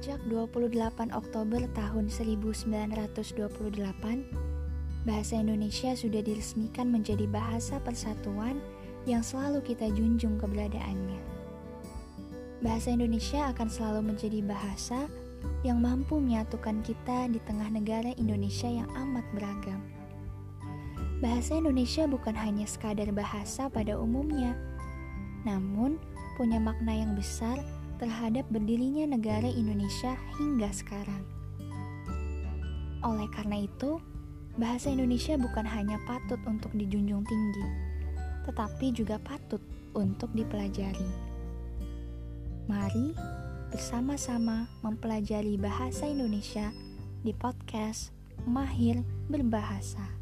Sejak 28 Oktober tahun 1928, bahasa Indonesia sudah diresmikan menjadi bahasa persatuan yang selalu kita junjung keberadaannya. Bahasa Indonesia akan selalu menjadi bahasa yang mampu menyatukan kita di tengah negara Indonesia yang amat beragam. Bahasa Indonesia bukan hanya sekadar bahasa pada umumnya, namun punya makna yang besar terhadap berdirinya negara Indonesia hingga sekarang. Oleh karena itu, bahasa Indonesia bukan hanya patut untuk dijunjung tinggi, tetapi juga patut untuk dipelajari. Mari bersama-sama mempelajari bahasa Indonesia di podcast Mahir Berbahasa.